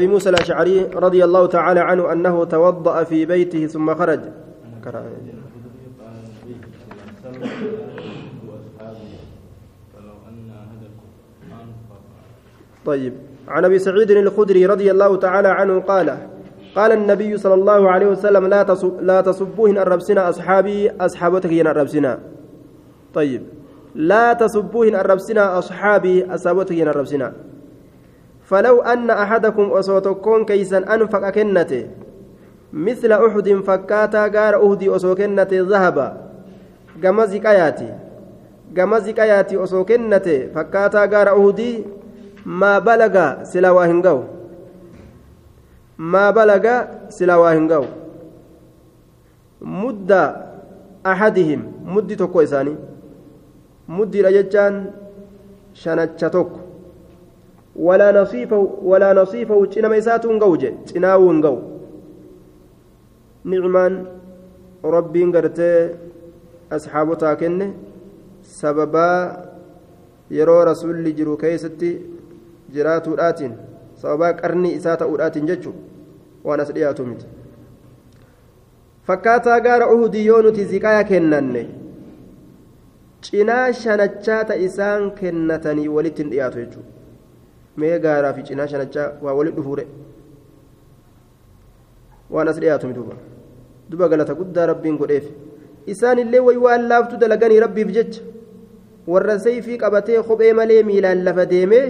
أبي موسى الأشعري رضي الله تعالى عنه أنه توضأ في بيته ثم خرج. طيب. عن أبي سعيد الخدري رضي الله تعالى عنه قال قال النبي صلى الله عليه وسلم لا تصب لا تصبوهن الربسنا أصحابي أصحابتك ين الربسنا طيب. لا تصبوهن الربسنا أصحابي أصحابتك ين الربسنا فلو أن أحدكم أصوتكم كيسا أنفق كنته مثل أحد فكاتا غار أهدي أصو كنته ذهبا جمزي كياتي جمزي كياتي أصو فكاتا غار أهدي ما بلغ سلا واهنغو ما بلغ سلا واهنغو مد أحدهم مد تكو إساني. مد رجتان شنتشا تكو ولا نصيفه ولا نصيفه cinaawuun ga'u nicmaan rabbiin gartee asxaabotaa kenne sababaa yeroo rasulli jiru keeysatti jiraatuudhaatiin sababaa qarnii isaa ta'uudhaatiin jechu waan as dhiyaatu miti fakkaataa gaara uhudii yoo nuti ziqaya kennanne cinaa shanachaata isaan kennatanii walitti hin dhiyaatu jechuudha mee gaaraa fi cinaa shanachaa waa walitti dhufuure waan as dhiyaatu duuba duba galata guddaa rabbiin godheef isaan illee way waan laaftu dalaganii rabbiif jecha warra sayfii qabatee kophee malee miilaan lafa deemee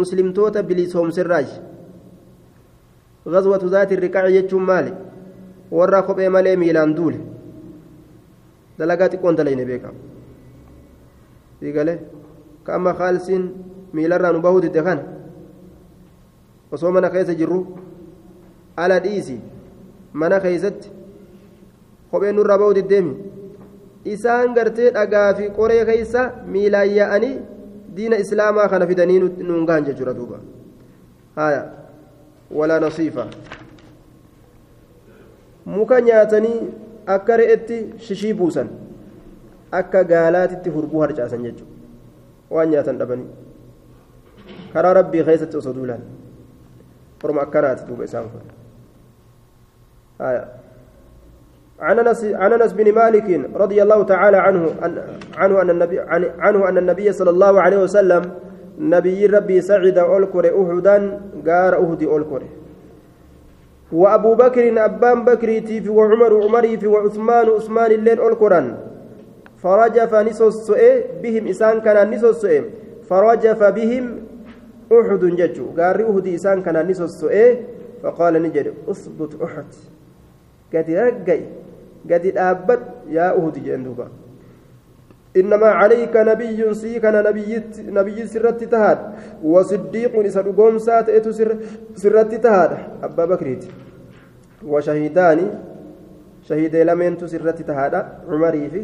muslimtoota bilisoomsirraaji غزوة ذات الرقاع يجون مالي ورا خبئ مالي ميلان دول دلقات كون دلين بيكا يقال كما خالسين miilarraa nu bahuu didde kana osoo mana keessa jirru ala dhiisi mana keeysatti kopheen nurraa bahuu diddeemi isaan gartee dhagaa fi qoree keeysa miilaan yaa'anii diina islaamaa kana fidanii nuun gahan jechuudha duuba haya walaa nasiifa muka nyaatanii akka re'etti shishii buusan akka gaalaatitti hurbuu harcaasan jechuudha waan nyaatan dhabanii karaa rabbii keessatti osoo duulaan orma akkanaati duuba isaan kun. عن انس عن انس بن مالك رضي الله تعالى عنه عنه ان النبي عنه ان النبي صلى الله عليه وسلم نبي ربي سعد اولكر احدا غار اهدي اولكر وابو بكر ابان بكري في وعمر عمري في وعثمان عثمان الليل اولكران فرجف نسوس بهم اسان كان نسوس فرجف بهم أحد ججو قاري أهدي إسان كان نسوسئ فقال نجد أثبت أحد قد رقي قد أبت يا أهدي جندوبا إنما عليك نبي سيك نبي نبي سرت تهاد وصديق نسر قوم سات إتو سر سرت تهاد أبا بكريت وشهيدان شهيد لمن سرت تهاد عمري في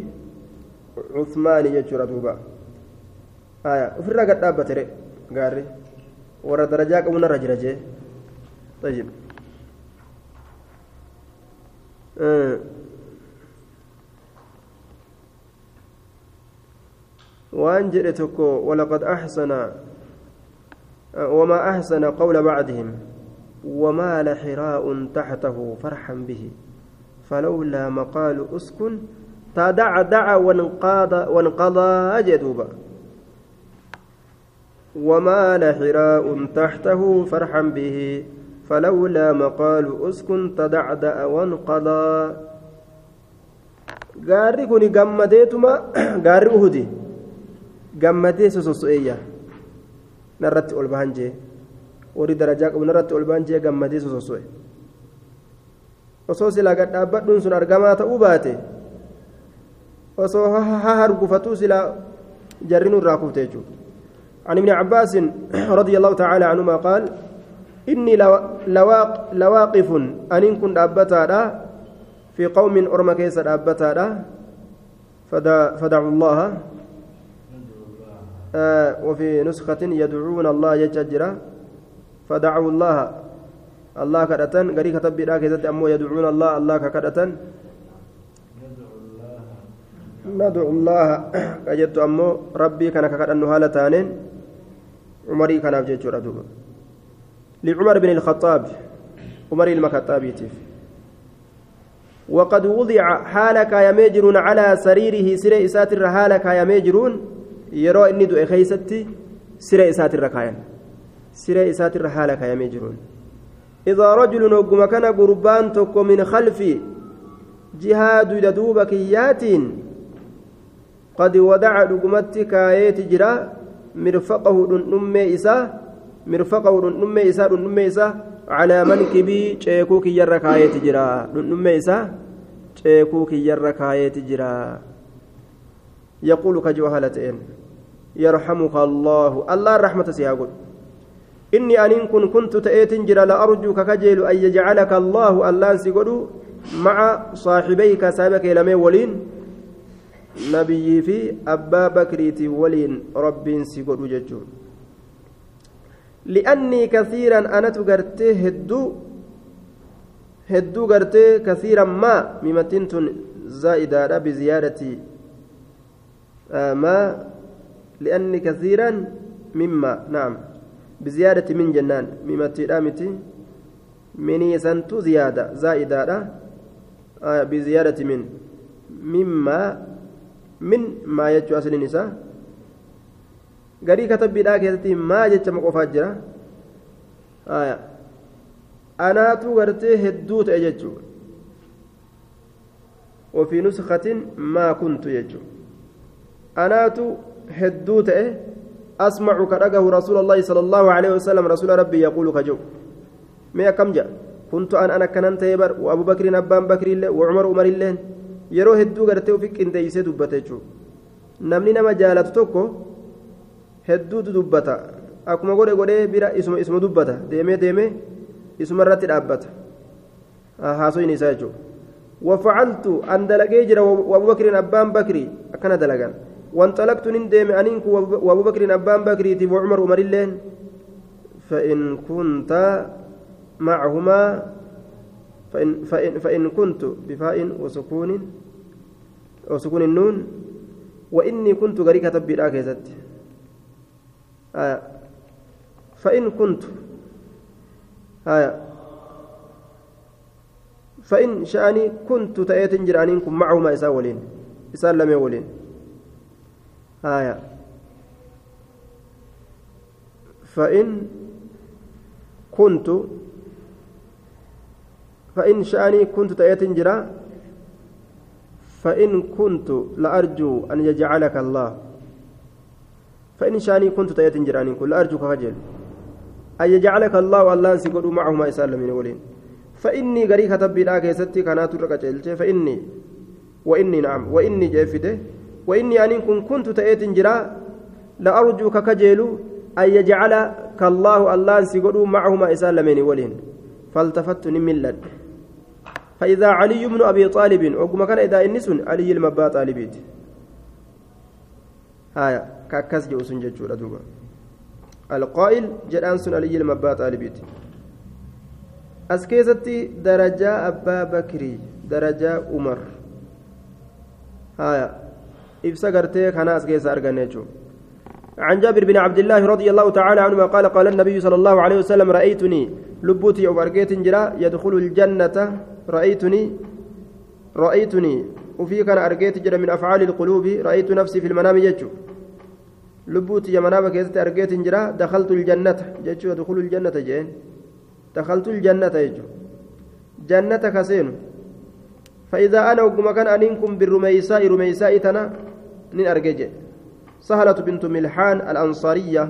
عثمان يجرى دوبا آية في الرقد أبت قاري warra darajaa qabu narra jira jee طيب. وأن جئتك ولقد أحسن وما أحسن قول بعدهم ومال حراء تحته فرحا به فلولا مقال أسكن تدعدع وانقضى وانقضى جدوبا ومال حراء تحته فرحا به فلولا مقال اسكن تدعدأ وانقضى gaarri kun gammadeetuma gaarri uhudi gammadee sososo'eeyya narratti ol bahan jee warri darajaa qabu narratti ol bahan jee gammadee sososo'e osoo silaa gad dhaabbadhuun sun argamaa ta'uu baate osoo ha hargufatuu silaa jarri nurraa kufte jechuudha عن ابن عباس رضي الله تعالى عنهما قال إني لواق لواقف أن كنت أبتا في قوم أرم كيس أبتا فدعوا الله آه وفي نسخة يدعون الله يججرا فدعوا الله الله كدتن غري كتب بدا أمو يدعون الله الله كدتن ندعو الله كجدت أمو ربي كان كدن هالتانين عمري كان في دوبا لعمر بن الخطاب عمر المكتابيتيف وقد وضع حالك يا ميجرون على سريره سر إسات حالك يا ميجرون يرى إني دو خيستي سر إسات الركايا سر إسات حالك يا ميجرون إذا رجل نقم كان قربان تكو من خلفي جهاد يدوب كيات قد ودع رقمتك كايت جرا مرفقه نمي إسا مرفقه نمي إسا نمي إسا على منكبي شيكو كي يرى كايت جرا نمي إسا شيكو كي يرى كايت جرا يقول كجوهلتين يرحمك الله الله الرحمة سيقول إني أن كن كنت تأتي جرا لأرجوك كجيل أن يجعلك الله الله سيقول مع صاحبيك سابك لمي ولين نبي nabiyyii fi abbaa bakriitii waliin rabbiin si godhu jechuun li'annii kasiiran anatu gartee hedduu hedduu gartee kasiiran maa mimattiin tun zaa'idaadha biziyaadati maa li'anni kasiiran mimma naam biziyaadati min jennaan mimattiidha miti miniisantu ziyaada zaa'idaadha biziyaadati min mimmaa من ما يجو أصل النساء garii katabbiidhaa keessatti maa jecha maqofaa jira anaatu gartee hedduu ta'e jechuudha ofii nuskatin maa kuntu jechuudha anaatu hedduu ta'e asmacu ka dhagahu rasuula allahi sala allahu aleyhi wasalam rasuula rabbii yaquulu ka jedhu mee akkam jedha kuntu an an akkanan ta'e bar wa abu bakriin abbaan yeroo hedduu gartee ofi qindeeysee dubbate jechuudha namni nama jaalatu tokko hedduutu dubbata akkuma godhe godhee bira isuma isuma dubbata deemee deemee isuma irratti dhaabbata haasoyin isaa jechuudha wafacaltu an dalagee jira wabu bakriin abbaan bakrii akkana dalagan وانطلقت نندم أنينك وأبو بكر أبان بكر وعمر عمر اللين فإن كنت معهما فإن, فإن, فإن كنت بفاء وسكون وسكون النون وإني كنت غريكة تبي آية فإن كنت آية فإن شأني كنت تأتي جرانينكم معهما إسا ولين إسا لم يولين. آية فإن كنت فإن شأني كنت تأتي جرا فإن كنت لأرجو أن يجعلك الله. فإن شاني كنت تأتي جراني كل أرجوك خجل أن يجعلك الله والله سيقول معهما إسال من ولين فإني غري كتب بلا كيستي كانت ركعتي فإني. وإني نعم. وإني جافده وإني أن كن كنت تأتي جرا لأرجوك كجيل أن يجعلك الله الله سيقول معهما من ولين فالتفت نملد فإذا علي بن أبي طالب وكما كان إذا إنس علي المبا طالبيت هايا كاكاس جوسن ججورا دوبا القائل جدان سن علي المبا طالبيت أسكيزتي درجة أبا بكري درجة عمر. هايا إبسا قرتي كان أسكيز أرغنيجو. عن جابر بن عبد الله رضي الله تعالى عنهما قال قال النبي صلى الله عليه وسلم رأيتني لبوتي أو أرقيت جرا يدخل الجنة رأيتني رأيتني. وفي كان أرقيت جرا من أفعال القلوب رأيت نفسي في المنام يجو لبوتي يا منام كيست أرقيت جرا دخلت الجنة. جتشو يدخل الجنة جين. دخلت الجنة يجو جنة كسين. فإذا أنا وقم كان أنكم بالرميساء رميساء تنا نين أرقيت سهلة بنت ملحان الأنصارية.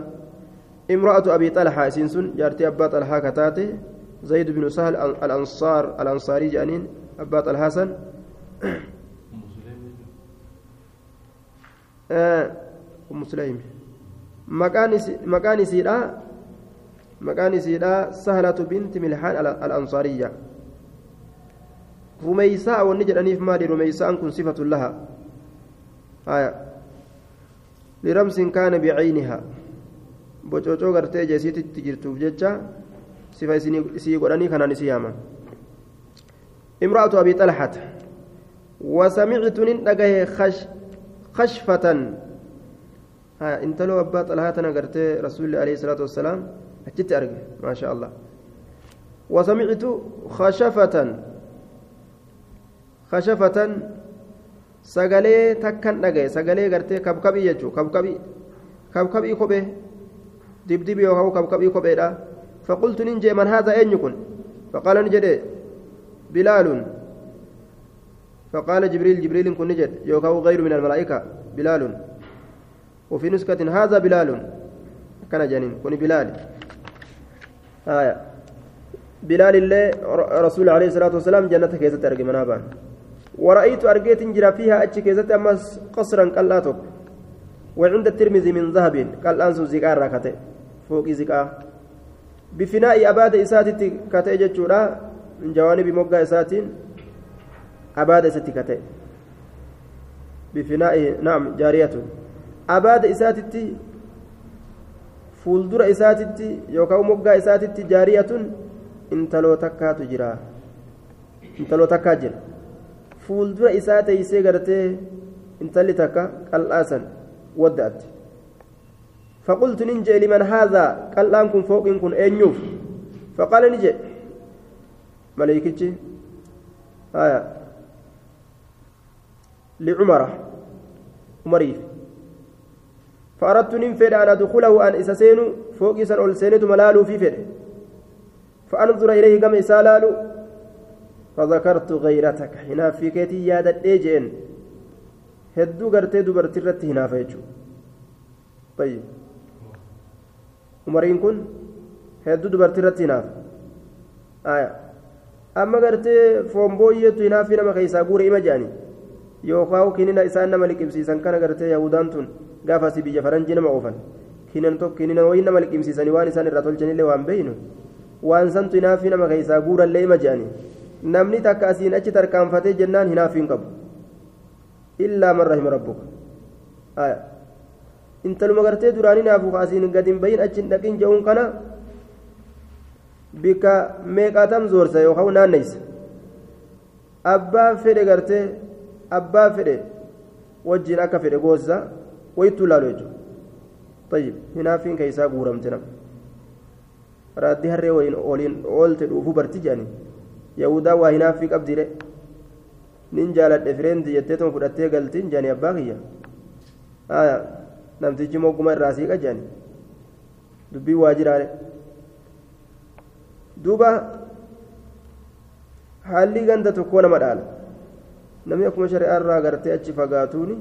امرأة أبي طلحة سنسن جارتي أبا طلحة كتاتي. زيد بن سهل الأنصار الأنصاري جانين أبا طلحة حسن أم سليم. مكان سيدا مكان سيدا سهلة بنت ملحان الأنصارية. رميساء والنجر أنيف مالي رميساء كن صفة لها. آية. لرمس كان بعينها. bococoo gartee jeesiititti jirtuuf jecha sifa isii godhanii kanaan isii yaaman imra'atu abii xalxata wasamictu nin dhagahe khashfatan intaloo abbaa xalhaa tana gartee rasuulli alayhi salaatu wassalaam achitti arge maasha allah وسمعت خشفة خشفة sagalee takkan dhagaye sagalee gartee kabkabii jechuun kabkabii kabkabii kophee dibdibii yookaan kabkabii kopheedha jee man haadha eenyu kun faqaala ni jedhe bilaalun فقال جبريل جبريل كن نجد. يوكاو غير من الملائكة. بلال. وفي نسكة هذا بلال. كان جنين كن بلال. آية. بلال الله رسول عليه الصلاة والسلام جنة كيسة ترجم منابان. ورأيت أرجيت جرا فيها أتش كيسة أمس قصرا كالاتك وعند الترمذي من ذهب قال أنسو زكاة راكته فوق زكاة بفناء أباد إساتي كتئ جتشورا من جوانب موقع إساتين أباد إساتي كتئ بفناء نعم جارية أباد إساتي fuuldura isaatitti yookaan moggaa isaatitti jaariyatun intaloo takkaatu jira intaloo takkaa jira fuuldura isaa teeysee gartee intalli takka qal'aasan wadda'atti فقلت ننجي لمن هذا؟ قال لانكم فوق كن أنيوف فقال نجي ملائكتي آية. لعمر. عمريف فأردت ننفر أن أدخله أن إسسين فوق سن ألسينة ملال في فر فأنظر إليه كما إسالال فذكرت غيرتك. هنا في كيتي يا دجين هدو غرتي دبرتي رتي هنا فيجو. طيب. Umariin kun hedduu dubartii irratti hinaaf amma gartee foonbooyyeetu hinaafi nama keessaa guure ima jedhani yookaan kinina isaan nama liqimsiisan kana gartee yahudaan tun gaafa si biyya faranjii nama oofan kinan tokko kinina wayii nama liqimsiisanii waan isaan irraa tolchanillee waan beeynu waan santu hinaafi nama keessaa guurallee ima jedhani namni takka asiin achi tarkaanfatee jennaan hinaafiin qabu illaa man rahima rabbuka intaluma gartee duraanii naafu asiin gad hin bahin achi hin dhaqin je'uun kana bika meeqaatam zoorsa yookaan naanneysa abbaa fedhe gartee abbaa fedhe wajjiin akka fedhe goosa wayittuu laalu jechuudha tayyib hinaafiin keessaa guuramte nama raaddii harree waliin oolte dhuufuu barti jedhanii yahudaa waa hinaaffii qabdiire nin jaaladhe fireendi jettee tuma fudhattee galtiin jedhanii abbaa kiyya namtichi mogguma irraa siiqa jedhani dubbii waajiraale duuba haalli ganda tokkoo nama dhaala namni akkuma shari'aa irraa gartee achi fagaatuuni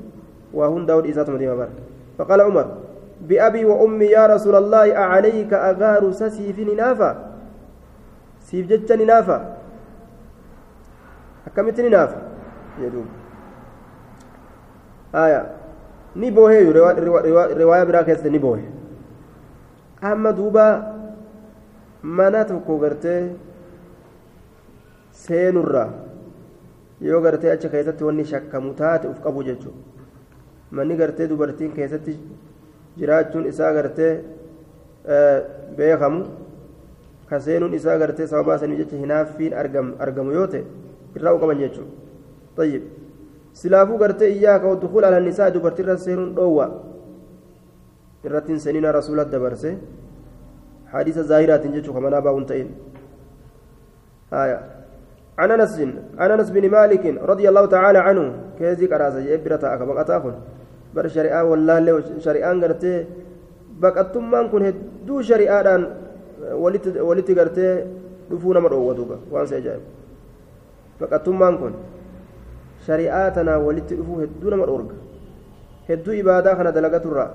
waa hundaa hodhi isaatuma deema bara faqaala umar بأبي وأمي يا رسول الله أعليك أغار سسيف نافا سيف جتني نافا أكمتني نافا يدوب آية ni booheeyu riwaayaa biraa keessatti ni boohe. Amma duuba mana tokko gartee seenurraa yoo gartee achi keessatti wanni shakkamu taate uf qabu jechuudha. Manni gartee dubartiin keessatti jiraachuun isaa gartee beekamu ka seenuun isaa gartee sababaa sanii jecha hinaaffiin argamu yoo ta'e irraa qaban jechuudha silaafuu gartee iyyaaka waddukuul ala nisaa dubartii irra seenuun dhoowwa irrattiin seenina rasuulat dabarse hadiisa zaahiraatiin jechuu kamanaa baa'uun ta'in عن انس عن انس بن مالك رضي الله تعالى عنه كيزي قراصه يبرتا اكبقتا كن بر شريعه والله شريعه غرتي بقتمان كن هدو شريعه دان ولت ولت غرتي دفونا مدوودوبا وان سيجايب بقتمان كن hedduu ibaadaa kana dalagaturraa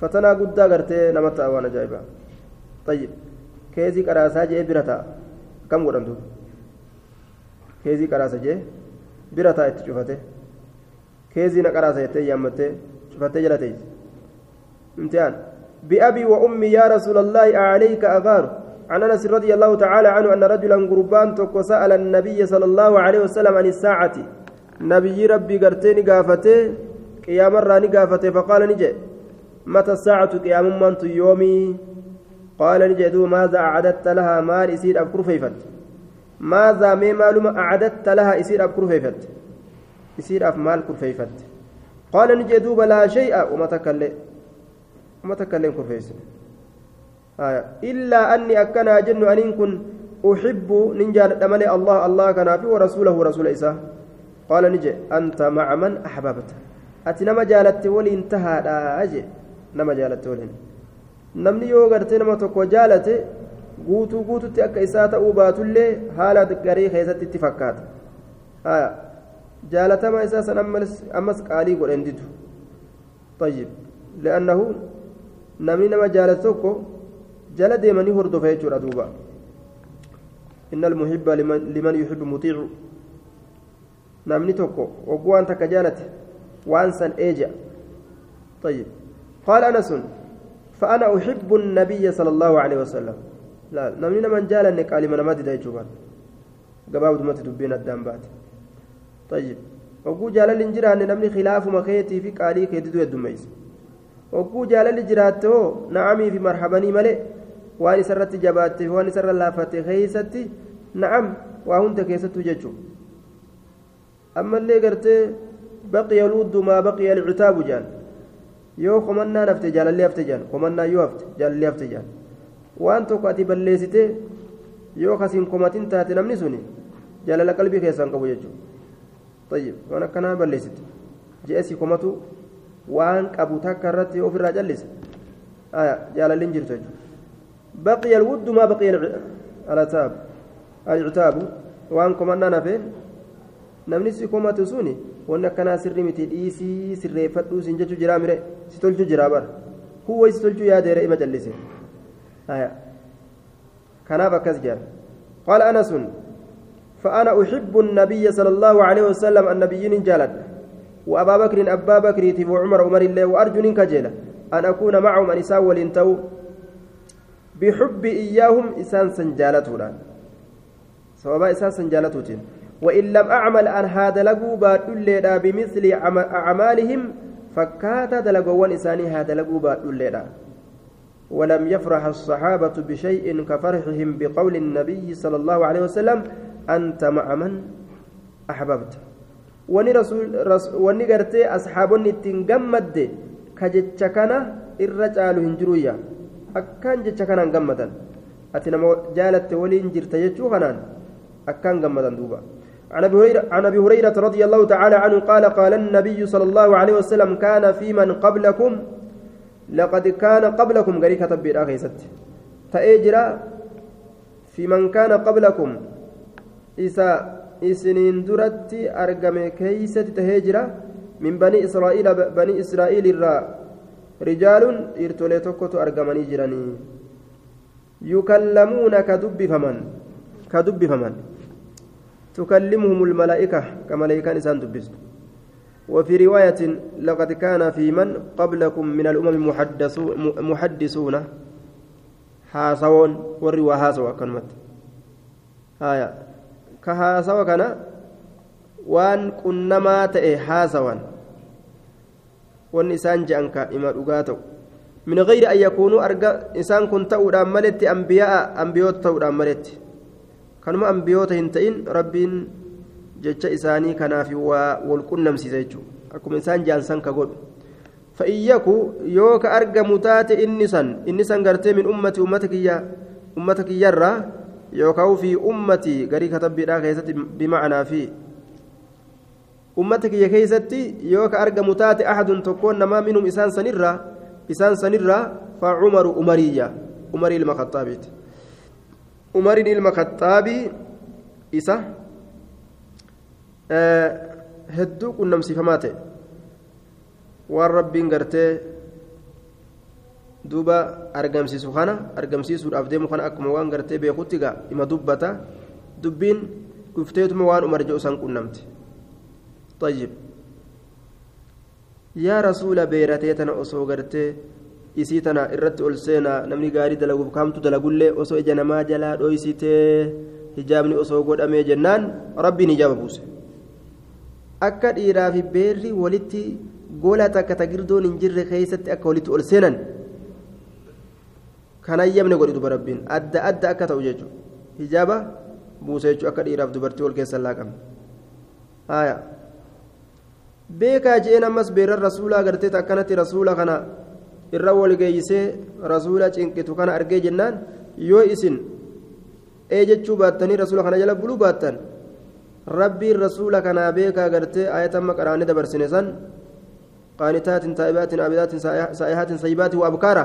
fatanaa guddaa gartee nama ta'a waan ajaa'ibaa tayyib keezii qaraasaa jee bira ta'a kam godhamtu keezii qaraasa jee bira ta'a itti cufate keezii na qaraasa jettee yaammattee cufattee jala teessi imtihaan بأبي وأمي يا رسول الله أعليك أغار عن أنس رضي الله تعالى عنه أن رجلا قربان توكو سأل النبي صلى الله عليه وسلم عن الساعة. نبي ربي قرتين قافته قيام الراني قافته فقال نجي متى الساعة قيام من يومي؟ قال نجي دو ماذا أعددت لها مال يصير أبكر فيفت؟ ماذا مي معلومه أعددت لها يصير أبكر فيفت؟ يصير أف مال كرفيفت قال نجي دوب لا شيء وما تكلم وما تكلم كرفيفت إلا أني أكنا جن أن كن أحب ننجال ملي الله الله كان في ورسوله ورسول إساه قال نجي أنت مع من أحببت أتي نما جالت ولي انتهى أجي نما جالت ولي namni yoo gartee nama tokko jaalate guutuu guututti akka isaa ta'uu baatullee haala garii keessatti itti fakkaata jaalatama isaa san ammas qaalii godhen didu طيب لأنه namni nama jaalatu tokko jala deemanii hordofa jechuudha duuba. إن المحب لمن, يحب مطيع namni tokko ogguu waan takka jaalate waan san طيب قال أنس فأنا أحب النبي صلى الله عليه وسلم لا نمني من جال أنك قال من ما تدعي جوبان قباب دمت دبين الدنبات طيب وقو جال الانجرى أن نمني خلاف مخيتي في قالي كيددو الدميس وقو جال الجراتو نعمي في مرحبني ملئ waan isarratti jabaatte waan isarra laafate keeysatti na'am waa hunda keessattuu jechuu ammallee gartee baqiya luuddu maa baqiya alcitaabu jaan yoo komannaan hafte jaalallee hafte jaan komannaan yoo hafte jaalallee hafte jaan waan tokko ati balleessite yoo kasiin komatin taate namni suni jaalala qalbii keessaan qabu jechuudha tayyib waan akkanaa balleessite je'esii komatu waan qabu takka irratti ofirraa callise jaalalliin jirtu jechuudha بقي الود ما بقي العتاب العتاب وان كمان si komatu suni wanni akkanaa sirri miti dhiisii sirreeffadhuu sin jechuu jiraa mire si tolchuu jiraa bara huwwa si tolchuu yaadeera ima callise kanaaf akkas jedha qaala anasun فأنا أحب النبي صلى الله عليه وسلم النبيين جالد وأبا بكر أبا بكر وعمر عمر الله وأرجو كجيلة أن أكون معهم أن يساوي الانتو بحب إياهم إسان سنجالتنا سواء إسان سنجالتوتين وإن لم أعمل أن هذا لقوا بادلنا بمثل أعمالهم فكات دلقوا إساني هذا لقوا بادلنا ولم يفرح الصحابة بشيء كفرحهم بقول النبي صلى الله عليه وسلم أنت مع من أحببت. وني رسول رس وني قرتي أصحابني تنجمد كجتشكنا الرجال هنجرويا أكان جتشكنا جمدا أتنا جالت ولي انجرت يجو خنان أكان جمدا دوبا عن ابي هريره رضي الله تعالى عنه قال قال النبي صلى الله عليه وسلم كان في من قبلكم لقد كان قبلكم غري كتب بيرا خيست تاجرا في من كان قبلكم إسا إسنين درت أرقم كيست تهجرا من بني إسرائيل بني إسرائيل الرا رجال إرتولي توكوتو أرقمني جراني يكلمون كدب فمن كدب فمن تكلمهم الملائكة كملائكة إنسان دبست وفي رواية لقد كان في من قبلكم من الأمم محدثون حاسون والروا هاسوا كلمة هايا كهاسوا كان وان كنما تئ حاسوا والنسان جانك إما رقاتو من غير أن يكونوا أرقى إنسان كنت أودام ملت أنبياء أنبيوت تودام ملت kanuma ambiyoota hin ta'in rabbiin jecha isaanii kanaaf waa wal qunnamsiisa jechuudha akkuma isaan jaansan ka godhu fa'iyyaku yoo ka argamu taate inni san inni san gartee min ummati ummata kiyya ummata kiyyarraa yookaan fi ummati garii katabbiidhaa keessatti bimacnaa fi ummata kiyya keessatti yoo ka argamu taate ahadun tokkoon namaa minhum isaan sanirraa isaan sanirraa fa cumaru umariyya umarii ilma khaxaabiiti umariin ilma kaxaabii isa hedduu qunnamsiifamaa ta'e waan rabbiin gartee duuba argamsiisu kana argamsiisuudhaaf deemu kana akkuma waan gartee beekutti gaa ima dubbata dubbiin dhufteetuma waan umar jedhu san qunnamte طيب يا رسول بيرتيتنا أسو غرتي isii tana irratti ol seenaa namni gaarii dalaguuf kaamtu dalagullee osoo ija namaa jalaa dhoysitee hijaabni osoo godhamee jennaan rabbiin hijaaba buuse akka dhiiraa fi beerri walitti gola takka tagirdoon hin jirre keessatti akka walitti ol seenan kan ayyamne godhi duba rabbiin adda adda akka ta'u jechuudha hijaaba buuse jechuudha akka dhiiraaf dubartii wal keessa laaqame haaya Beekaa je'een ammas beeran rasuulaa gartee akkanatti rasuula kana. irra walgeeysee rasuula cinqitu kana argee jennaan yoo isin ee jechuu baattanii rasuula kana jala buluu baattan rabbiin rasuula kanaa beekaa gartee ayatamma qaraanni dabarsine san qaanitaatin taa'ibaatin abidaatin saa'ihaatin sayyibaatin wa abkaara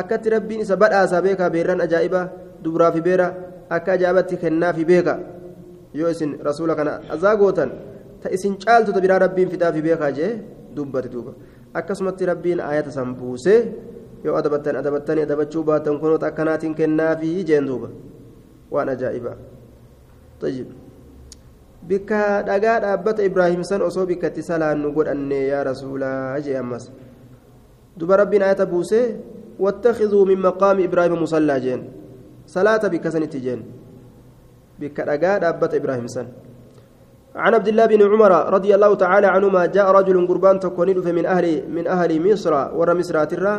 akkatti rabbiin isa badhaasaa beekaa beerran ajaa'iba dubraa fi beera akka ajaa'ibatti kennaa fi beeka yoo isin rasuula kana azaa gootan biraa rabbiin fidaa fi beekaa jee dubbate duuba akkasumatti rabbiin ayata san buusee yoo adabattan adabattanii adabachuu baatan kunoota akkanaatiin kennaa fi jeen duuba waan ajaa'ibaa طيب bikka dhagaa dhaabbata ibraahim san osoo bikkatti salaannu godhanne yaa rasuulaa jee ammas duba rabbiin ayata buusee واتخذوا من مقام إبراهيم مصلى جين صلاة بكسنة جين بك رقاد أبت إبراهيم سن عن عبد الله بن عمر رضي الله تعالى عنهما جاء رجل قربان تكون من أهل من أهل مصر ور مصر ترى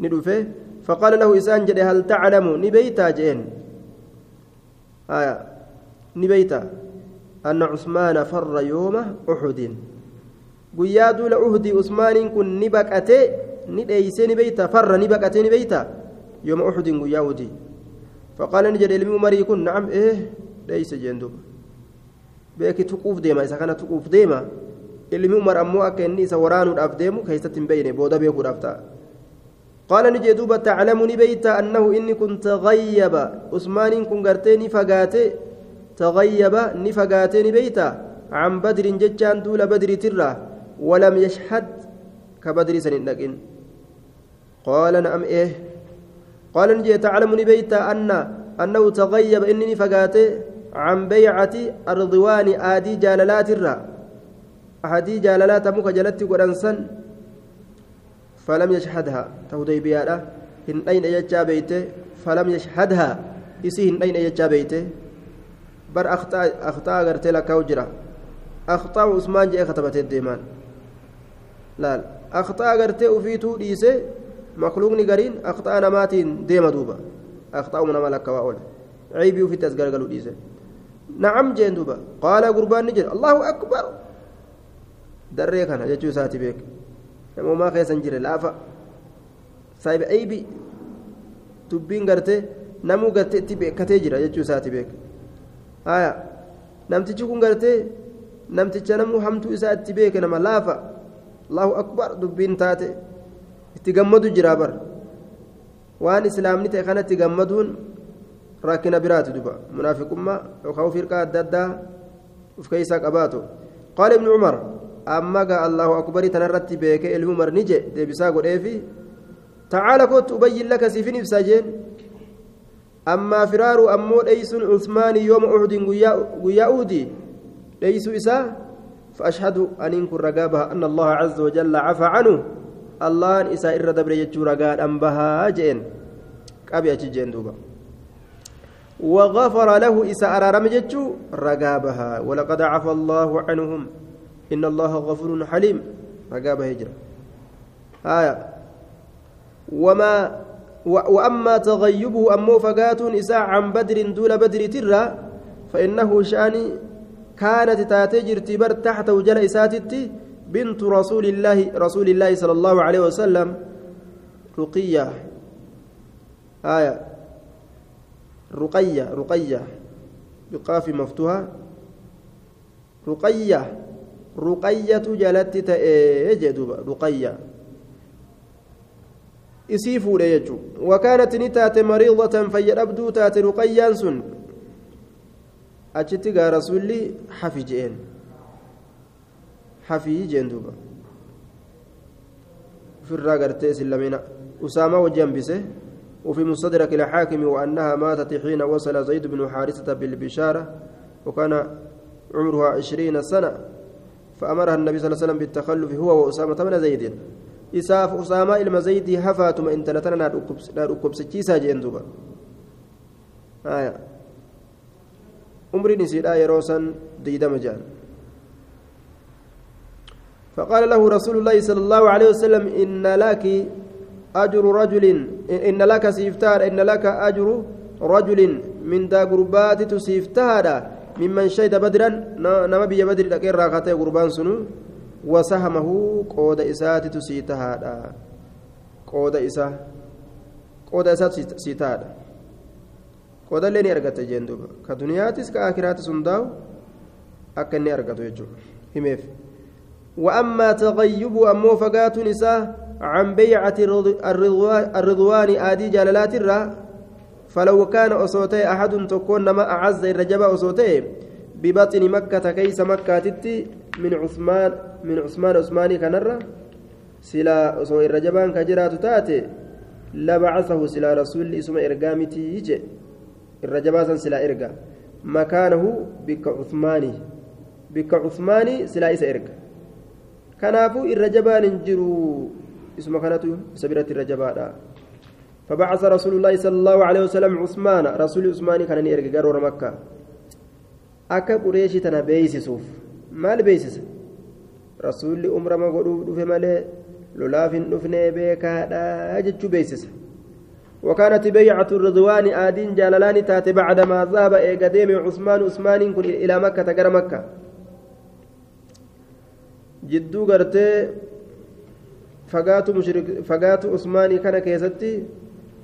ندفه فقال له إسان جد هل تعلم نبيتا؟ جين آية. نبيتا. أن عثمان فر يوم أحد. قياد لأهد عثمان كن نبكأتي نديسي نبيتا فر نبكأتي نبيتا. يوم أحد قياودي فقال نجد علمي مري كن نعم إيه ليس جندوب beeki tuquuf deema isa kana tuquuf deema ilmi umar ammoo akka inni isa waraanuudhaaf deemu keessatti hin beeyne booda beekuudhaaf ta'a qaala ni jee duuba taclamu ni beeyta annahu inni kun tagayyaba usmaaniin kun gartee ni fagaate tagayyaba ni fagaatee ni beeyta can badrin jechaan duula badritirra walam yashhad ka badri san hin dhaqin qaala na'am eh qaala ni jee taclamu ni beeyta anna annahu tagayyaba inni ni fagaate عن بيعة الرضوان آدي جاللات الرا. أحدي جاللات مك جلت قرنسا فلم يشهدها. تهدي بيالا. إن أين يجا بيته فلم يشهدها. إسي إن أين يجا بيته بر أخطاء أخطاء قرت لك وجرة أخطاء عثمان جاء خطبت الديمان. لا أخطاء قرت وفيتو ديسه مخلوقني قرين أخطاء نماتين ديما دوبا. أخطاء من ملك وأول. عيبي وفي تسقرقلو ديسه نعم جين دوبا. قال قربان نجر. الله أكبر. دري كان جتشو ساتي بيك. نمو ما خيسن جري لافا. سايب أيبي. تبين قرتي نمو قرتي تبي كتجرا جتشو ساتي بيك. آية. نمتيجي كون قرتي نمتيجي نمو حمتو إساتي بيك. نما لافا. الله أكبر. دبين تاتي. اتقمدوا جرابر waan islaamni ta'e kanatti rakkina biraati duba munaafiqummaa yookaan firqaa adda addaa uf keessaa qabaatu qaala ibnu cumar amma gaa allahu akbarii tanarratti beekee ilmi umar ni je deebisaa godheefi tacaala kottu ubayyin laka siifin ibsaa jeen ammaa firaaru ammoo dheeysuun usmaanii yooma uhudin guyyaa uhudii dheeysuu isaa فأشهد أن إن كن رقابها أن الله عز وجل عفى عنه الله إسا إر دبر يجو رقاد أنبها جين قبي أجي دوبا وغفر له إسا أرارم رقابها. ولقد عفى الله عنهم. إن الله غفور حليم. رقابها هجرة. آية. وما وأما تغيبه أمو فقات إساء عن بدر دون بدر ترى فإنه شأني كانت تاتجر تبر تحت وجل إساتتي بنت رسول الله رسول الله صلى الله عليه وسلم رقية. آية. رقية رقية. بقاف مفتوحة. رقية رقية جلت تأجد إيه، رقية. إسيفو ليجو وكانت نتات مريضة فيربدو تات رقية سن. أجتقى رسولي حفجين حفيجين دوبا في الرقر تيس اللمين أسامة وجنبسه وفي مستدرك الحاكم وأنها ماتت حين وصل زيد بن حارثة بالبشارة وكان عمرها عشرين سنة. فأمرها النبي صلى الله عليه وسلم بالتخلف هو وأسامة من زيد. usaamaa ilma zaydii hafaatuma intala tana naa dhukkubsachiisaa jeen duba umriin isiidha yeroo san diidama jedhan فقال له رسول الله صلى الله عليه وسلم إن لك أجر رجل إن لك سيفتار إن لك أجر رجل من دا قربات تسيفتار ممن شهد بدرا نما بي بدر لكن راقته قربان سنو وسهمه قود إسات سيتهادا قود إسا قود إسات jeen duuba ka duniyaatis ka akiraatis hundaa'u akka inni argatu jechuudha himeef وأما تغيب أمو فقات نساء عن بيعة الرضوان آدي جلالات الرا فلو كان أصوتي أحد تكون ما أعز الرجب أصوتي ببطن مكة كيس مكة تتي من عثمان من عثمان عثماني كنرة سلا أصوي الرجبان كجرات تاتي لبعثه سلا رسول اسم إرقامتي يجي الرجباسا سلا إرقا مكانه بك عثماني بك عثماني سلا إس إرقا كنافو الرجبان انجروا اسم كانتو سبيرة الرجبان فبعث رسول الله صلى الله عليه وسلم عثمان رسول عثمان كان إرقا قرر مكة. أكا قريشي تنا بيسسوف. maal beeksisa rasuulli umrama godhuuf dhufe malee lolaaf hin dhufnee beekaadha jechuu beeksisa وكانت بيعة الرضوان آدين جاللان تاتي بعدما ذهب إيقاديم عثمان عثمان كن إلى مكة تقرى مكة. جدو قرتي مشرك فقات عثماني كان كيستي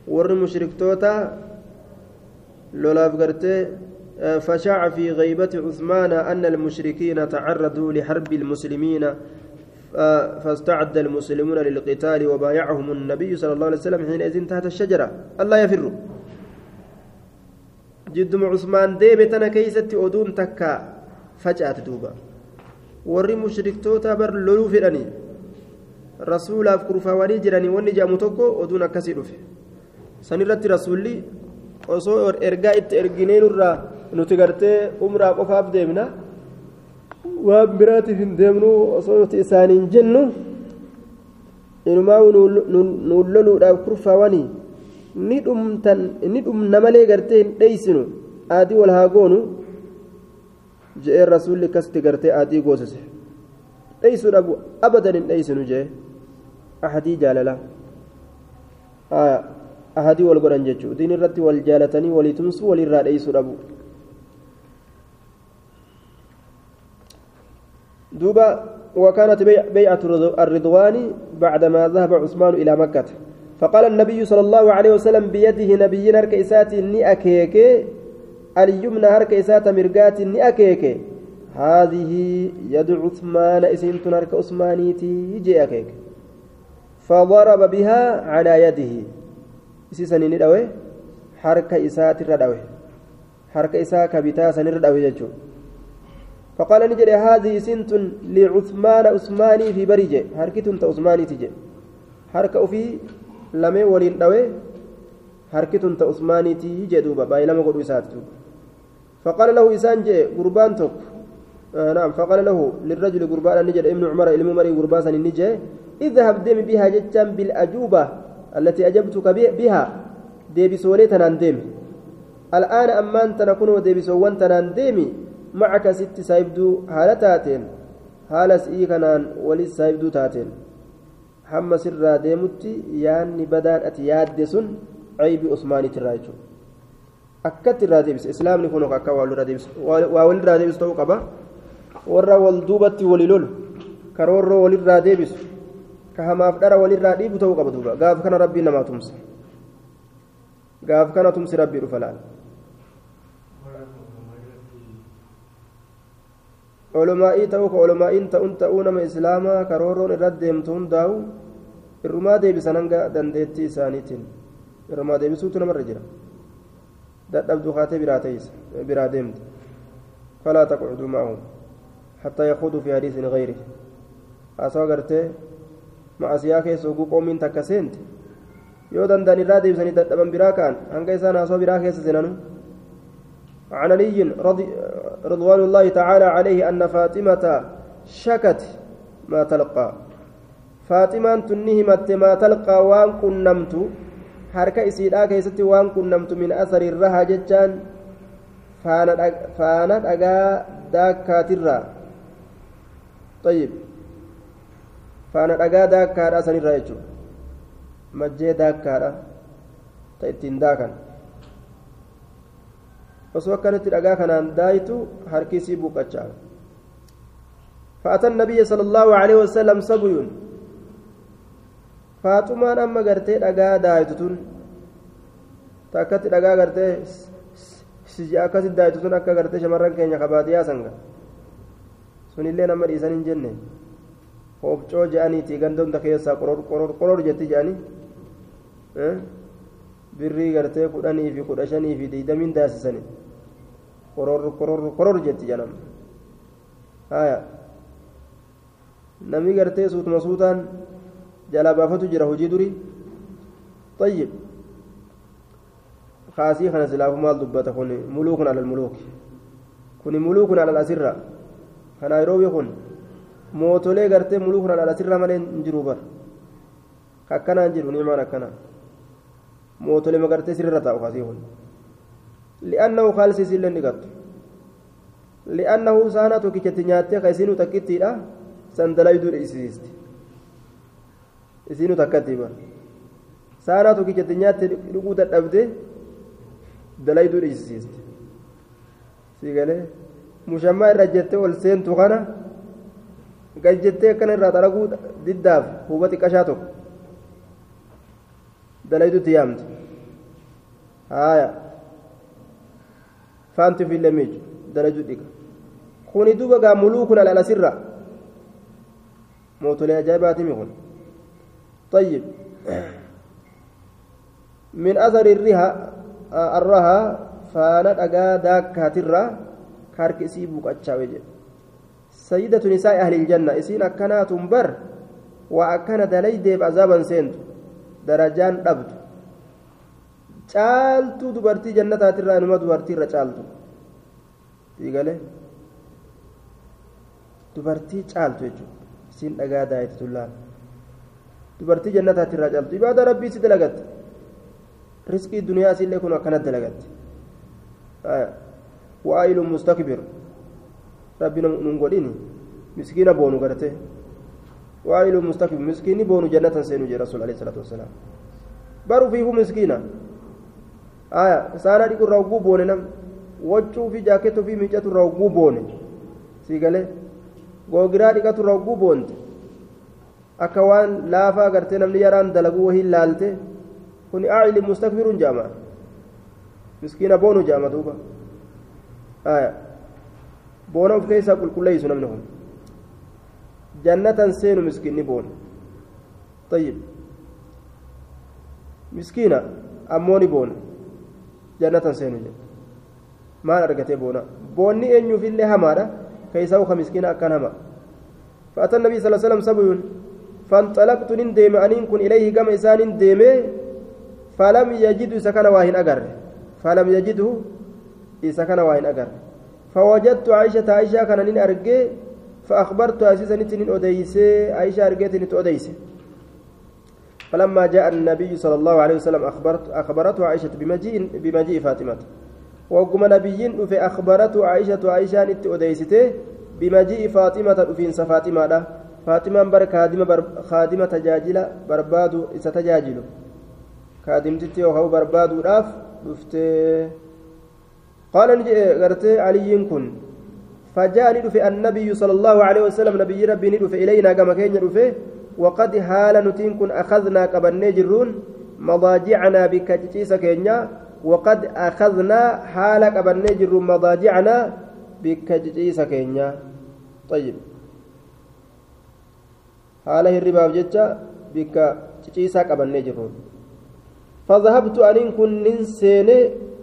ور مشرك توتا لولاف قرتي فشاع في غيبة عثمان أن المشركين تعرضوا لحرب المسلمين فاستعد المسلمون للقتال وبايعهم النبي صلى الله عليه وسلم حينئذ تحت الشجرة الله يفر جد عثمان ديبتنا كيست أدون تكا فجأة دوبا warri mushriktoota bar loluu fedhanii rasuulaaf kurfaawanii jiranii wanni jedhamu tokko oduun akkasii dhufe. Sanirratti rasuulli osoo ergaa itti erginee nurraa nuti gartee umraa qofaaf deemna. Waan biraatiif hin deemnu osoo nuti isaaniin jennu inumaa nuun loluudhaaf kurfaawanii ni dhumtan ni dhumna malee gartee hin dheeysinu aadii wal haa goonu je'een rasuulli akkasitti gartee aadii goosise dheeysuu dhabu abadan hin dheeysinu jee ahadii jaalala ahadii wal godhan jechuu diin irratti wal jaalatanii walii tumsuu walirraa dheeysuu dhabu دوبا وكانت بيعة الرضوان بعدما ذهب عثمان إلى مكة. فقال النبي صلى الله عليه وسلم بيده نبي هرك إسات ني أكيك اليمنى هرك إسات مرقات ني أكيك. هذه يد عثمان إسنت هرك عثمانيتي جي أكيك. فضرب بها على يده. إسيسا ندوي حرك إسات الردوي حرك إساك بتا سنر ججو. فقال نجد هذه سنت لعثمان عثماني في بريجة. حركة عثماني تجي. حركة في لمي ولين دوي. حركة عثماني تجي دوبا. باي لما قد فقال له إسان قربان توك. آه نعم فقال له للرجل قربان نجد ابن عمر ابن مري قربان النجي اذهب دم بها جتا بالأجوبة التي أجبتك بها. ديبي سوليتنا ديم الآن أمان تنكون وديبي سوان تنان معك ست سايبدو حالة تاتين. حالة سئي كنان ولي سايبدو تاتين. حما سرا ديمتي ياني بدان أتي ياد سن عيب عثماني تراجو أكت الرادبس إسلام نكون أكا والرادبس والرادبس تو قبا ورا والدوبة وللول كرور وللرادبس كهماف درا وللرادب تو قبا دوبا قاف كان ربي نما تمس قاف كان تمس ربي رفلان olomaa'ii ta'uu ka olomaa'iin ta'uun ta'uu nama islaamaa karooroon irratti deemtu hundaa'u irrumaa deebisan hanga dandeettii isaaniitiin irrumaa deebisuutu namarra jira dadhabduu kaatee biraa deemte falaa taqcuduu ma'ahum yaquuduu fi hadiisin gayri haasawaa gartee ma'asiyaa keessa oguu qoomiin takka seente yoo danda'an irraa deebisanii dadhaban biraa ka'an hanga isaan haasawaa biraa عن علي رضوان الله تعالى عليه أن فاطمة شكت ما تلقى فاطمة تنهمت ما تلقى وان كنمت حركة إسيدا كيست وان كنمت من أثر الرها فانت أقا داكاترا طيب فانت أقا داكارا سنرا يجو مجي داكارا تأتين داكا osoo akkanatti dhagaa kanaan daayitu harkisii buuqachaa فأتى النبي صلى الله عليه وسلم سبي فاطمان أما قرتي دقا دايتتون تاكت قرتي akkasitti daayitu sun akka gartee shamarran keenya kabaadiyaa sanga sunillee nama dhiisan hin jenne hoofcoo je'aniiti gandamta keessaa qoror jetti je'anii birrii gartee kudhanii fi kudha shanii fi diidamiin daasisani qoror qoror qoror jetti jedhama haya namni gartee suutuma suutaan jalaa baafatu jira hojii durii طيب خاسي خنا سلافو مال دبته كن ملوك على الملوك كن ملوك على الأسرة يروي كن mootolee gartee muluuk na dhalasirra malee hin jiru bar akkanaan jiru nimaan akkana mootolee magartee sirra taa'u kasii kun li'annahu kaalsiis illee ni gattu li'annahu saana tokkichatti nyaattee ka isiinu takkittiidha san dalayduu dhiisisti isiinu takkatti bar saana tokkichatti nyaatte dhuguu dadhabde dalayduu dhiisisti sii galee mushammaa irra jettee ol seentu kana gad jettee akkana irraa dalaguu diddaaf huba xiqqashaa tokko dalaydutti yaamti haaya faanti ofillee miicu dalaydu dhiqa kuni duba gaa muluu kun alalasirra mootolee ajaa'ibaatimi kun طيب من أثر الرها الرها فانا دغا داكاترا كاركسي بوكاتشا وجه سيدة نساء أهل الجنة إسين أكنات بر وأكن دليديب عذابا سنت درجان أبد caaltuu dubartii jannataatirraa inuma dubartiirra caaltu dhiigale dubartii caaltu jechuudha isiin dhagaa daa'etti tullaan dubartii jannataatirraa caaltu ibaada rabbii si dalagatte riskii duniyaa isillee kun akkanatti dalagatte godhini miskiina boonu garte waa'iluun mustakbir miskiinni boonu jannatan seenu jee rasuul alayhi salaatu wasalaam baru fiifu miskiina aya saana dhiqu irraa hogguu boone nam waccuu fi jaakettoo fi miicatu irraa hogguu boone sii galee googiraa dhiqatu irraa hogguu boonte akka waan laafaa gartee namni yaraan dalaguu wahiin laalte kun aacili mustakbiruun jaama miskiina boonu jaama duuba boona of keessaa qulqulleeysu namni kun jannatan seenu miskiinni boona طيب مسكينة أموني بون جنة سينو جن ما أرغتي بونا بوني أن يفل همارا كيساو خمسكينة أكان هما فأتى النبي صلى الله عليه وسلم سبيون فانطلقت ندم أنين كن إليه كما إسان ديم فلم يجد سكن واهن أجر فلم يجده سكن واهن أجر فوجدت عائشة عائشة كان نين أرجي فأخبرت أسيسا نتنين أديسي عائشة أرجيت نت أديسي فلما جاء النبي صلى الله عليه وسلم أخبرت أخبرته عائشة بمجيء بمجيء فاطمة وقم نبي في أخبرته عائشة عائشة نت أديسته بمجيء فاطمة في فاطمة فاطمة بر خادمة بر خادمة تجاجل بربادو ستجاجل خادمتي وهو بربادو راف دفته قال نجي غرتي علي كن. فجاء ندف النبي صلى الله عليه وسلم نبي ربي ندف إلينا كما كان ندف وقد هال نتين كن أخذنا كبني جرون مضاجعنا بكتشيس كينيا. وقد أخذنا حال كبني جرون مضاجعنا بكتشيس كينيا. طيب. حاله الرباب جتة بكتشيس كبني جرون. فذهبت أن كن ننسيني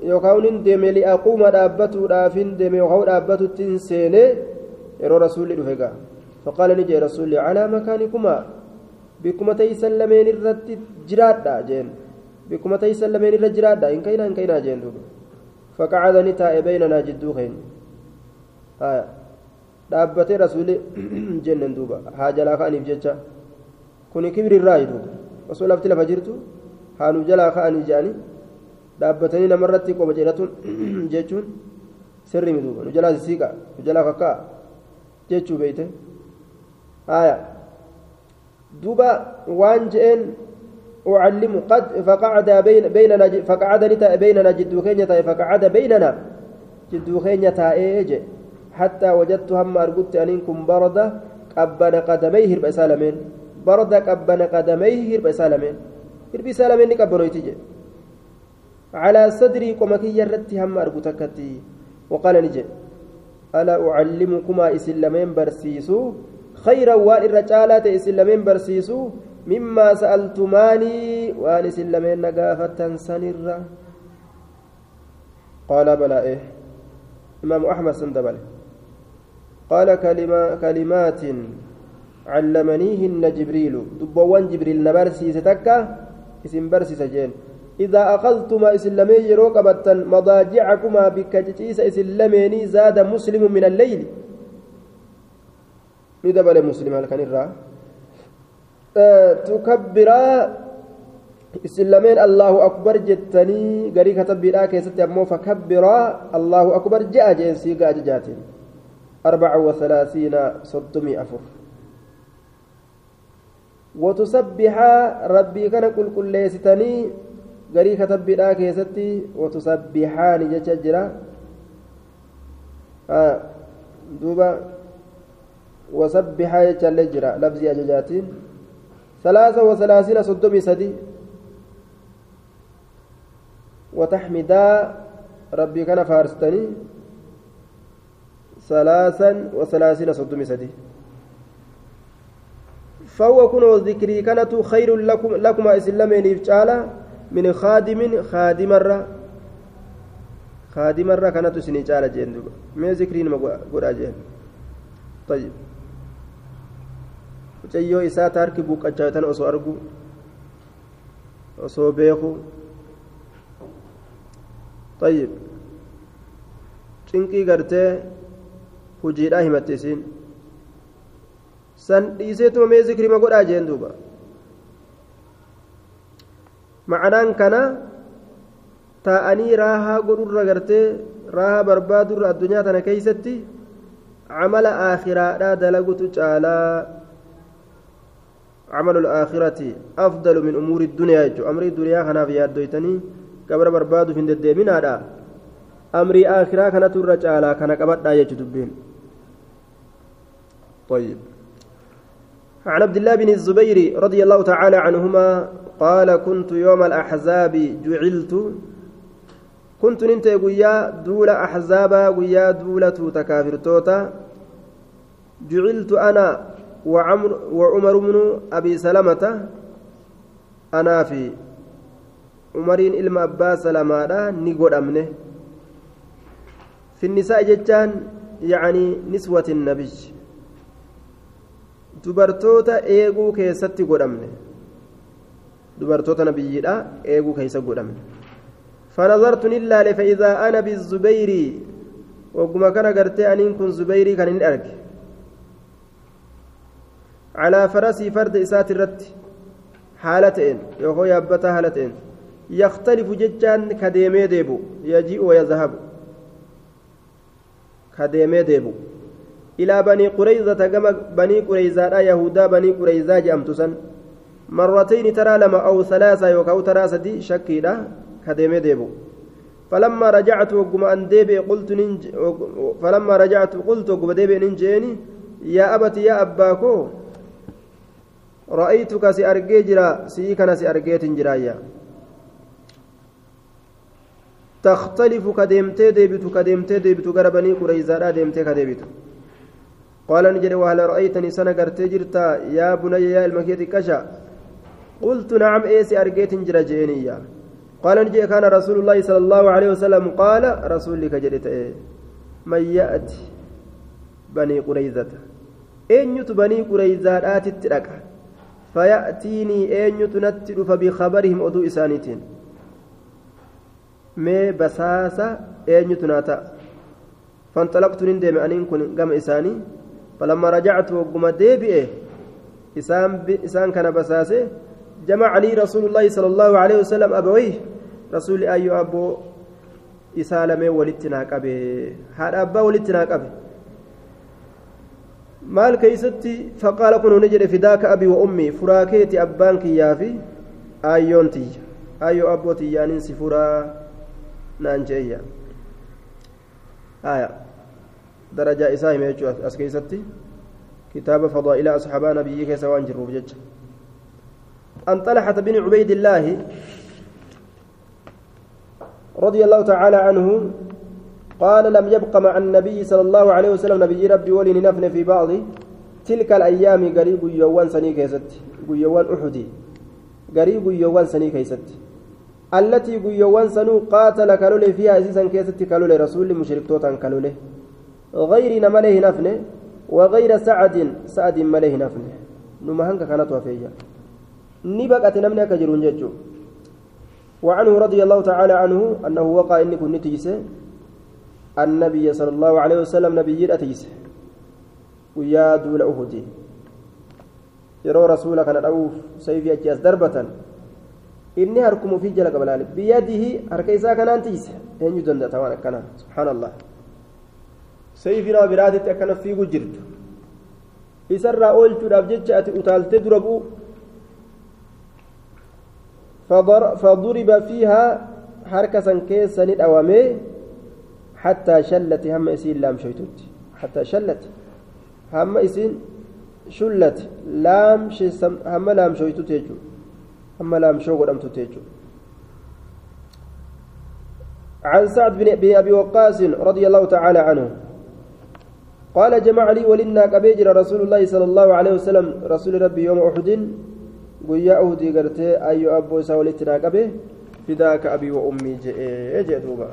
yookaan nin deeme li'aquuma dhaabbatuudhaafin deeme yookaan dhaabbatutti hin seene yeroo rasuulli dhufe gaa faqaala ni jee rasuulli calaa makaanikumaa bikkuma teeysan lameen irratti jiraadha jeen bikkuma teeysan lameen irra jiraadha hin kaynaa hin kaynaa jeen duuba faqacada ni taa'e beynanaa jidduu keenya dhaabbatee rasuulli jenneen duuba haa jalaa ka'aniif jecha kuni kibrirraayi duuba osoo lafti lafa jirtu haa nu jalaa ka'anii je'anii dhaabbatanii namarratti qoba jedhatuun jechuun sirri miduuba nu jalaa sisiiqa nu jalaa kakka'a jechuu beeyte. Haya duuba waan je'een أعلم قد فقعد بين بيننا فقعد نتا بيننا جدو خينيا تاي فقعد بيننا جدو خينيا تاي حتى وجدت هم أرقدت أنكم برد قبن قدميه هرب سالمين برد قبن قدميه هرب سالمين هرب سالمين قبنوا يتجي على صدري قمكي يرتي هم أربتكتي وقال نجي ألا أعلمكما إسلامين برسيسو؟ خيرا وان الرجالات إسلامين برسيسو؟ مما سألتماني وان إسلامين نقافة سنرا قال بلى إيه إمام أحمد سندبل قال كلمة كلمات علمنيهن جبريل. دبوان جبريل نبرسي ستكا إسم برسي سجين إذا أخذتما إسلامي يروك بطن مضاجعكما بكتشيس إسلاميني زاد مسلم من الليل. ندبل مسلم هل كان الرا أه تكبرا إسلامين الله أكبر جتني. غري كتب بلا كيست فكبرا. الله أكبر جاء جنسي جاتين. أربع وثلاثين صدمي أفر وتسبحا ربي كان كل كل ليستني. Garii katabbiidhaa keessatti watusabbihaani jecha jira duuba wasabbihaa jechallee jira labzii ajajaatiin salaasa wasalaasiina soddomii sadi وتحمدا ربي كان فارستني ثلاثا وثلاثين صدمي سدي فهو كن ذكري كانت خير لكم لكما اسلامين يفعلا من خادم خادم الرّ خادم الرّ كانت سني جالة جين ما ذكرين ما قرأ جين طيب mucayyoo isaa taarki buuqqachaatan osoo argu osoo beeku طيب cinqii gartee hujiidhaa himatte isiin san dhiiseetuma mee zikrima godhaa jeen duuba ma'anaan kana taa'anii raahaa godhurra gartee raahaa barbaadurra addunyaa tana keeysatti camala aakhiraadhaa dalagutu caalaa الآخرة أفضل من أمور الدنيا جو أمر الدنيا خنا في يدويتني قبر برباد في الدين هذا أمر آخرة كانت الرجالة كان قبر داية دبين طيب عن عبد الله بن الزبير رضي الله تعالى عنهما قال كنت يوم الأحزاب جعلت كنت ننت قويا دول أحزابا قويا دولة تكافر توتا. جعلت أنا وعمر وعمر بن أبي سلمة أنا في عمرين إلما أبا سلمة نقول أمنه في النساء جتان يعني نسوة النبي. dubartoota eeguu keessatti godhamne dubartoota nabiyyiidha eeguu keessa godhamne فنظرت نلال فإذا أنا بالزبير وقم كان قرتي أنين كن زبيري كان أرك على فرسي فرد إسات الرت حالتين يهو يابتا حالتين يختلف ججان كديمي ديبو يجيء ويذهب كديمي ديبو إلى بني قريظة كما بني قريظة يهودا بني قريظة جأمتسن مرتين ترى لما أو ثلاثة يوكاو ترى سدي شكيدا كديمي ديبو. فلما رجعت وقم أن ديبي قلت ننج فلما رجعت قلت وقم ديبي ننجيني يا أبتي يا أباكو رأيتك سأرجي جرا سيكنا سأرجيت جرايا تختلف كديمتي ديبتو كديمتي ديبتو غربني قريزا ديمتي كديبتو. قال نجري وهل رأيتني سنة جرتا يا بني يا المكيت كشا؟ قلت نعم إيسي أرجيت جرا جينيا. قال نجي كان رسول الله صلى الله عليه وسلم قال رسولك جريت إيه؟ من يأتي بني قريزة أين بني قريزة آتت لك فيأتيني أين نتل فبخبرهم أدو إسانيتين. مي بساسة أين تناتا فانطلقت نندم أنين كن قم إساني. فلما رجعت وقم ديبئه إسان, إسان كان بساسه جمع لي رسول الله صلى الله عليه وسلم أبويه رسول أيو أبو إسالمي ولتنا قبه هذا أبا ni fidaaka abi wa ummi furaa keeti abbaan kiyyaa fi aayyoon tiyya aayyoo abboo tiyyaanin si furaa naan jeeyya aya hime jechuu as keeysatti kitaaba fadaa'ila asxaabaa nabiyyi keessa waan jirruuf jecha an xalaxata bin cubaydillaahi رضي الله تعالى عنه قال لم يبق مع النبي صلى الله عليه وسلم نبي ربي ولي نفن في بعض تلك الأيام قريب يوان سني كيست يوان أحدي قريب يوان سني كيست التي يوان سنو قاتل كالولي فيها أسيسا كيست كالولي رسول مشرك توتا كالولي غير نمله نفن وغير سعد سعد مله نفن. نمهنك كانت وفيا نبقت نمنك جرون ججو. وعنه رضي الله تعالى عنه أنه وقع إني كنت تجسه. النبي صلى الله عليه وسلم نبي أتيسه ويا دول أهدي أوف سيفي أجاز دربة إني هركم في جلك بلال. بيده هركيسا كان أنتيسه أين يدند توانا كان. سبحان الله. سيفنا براتي أكن في جرت إسرى أولت الأبجد أتي أتالت دربو. فضرب فيها حركة كيسا ندأوامي حتى شلت هم إسين لام شيتوت حتى شلت هم إسين شلت لام شيسم هم لام شيتوت يجو. هم لام شو قدمت تيجو. عن سعد بن أبي وقاص رضي الله تعالى عنه. قال جمع لي ولنا كبيجر رسول الله صلى الله عليه وسلم رسول ربي يوم أحد abboo isaa walitti naa qabe fidaaka abii wa ummii je'ee jee duuba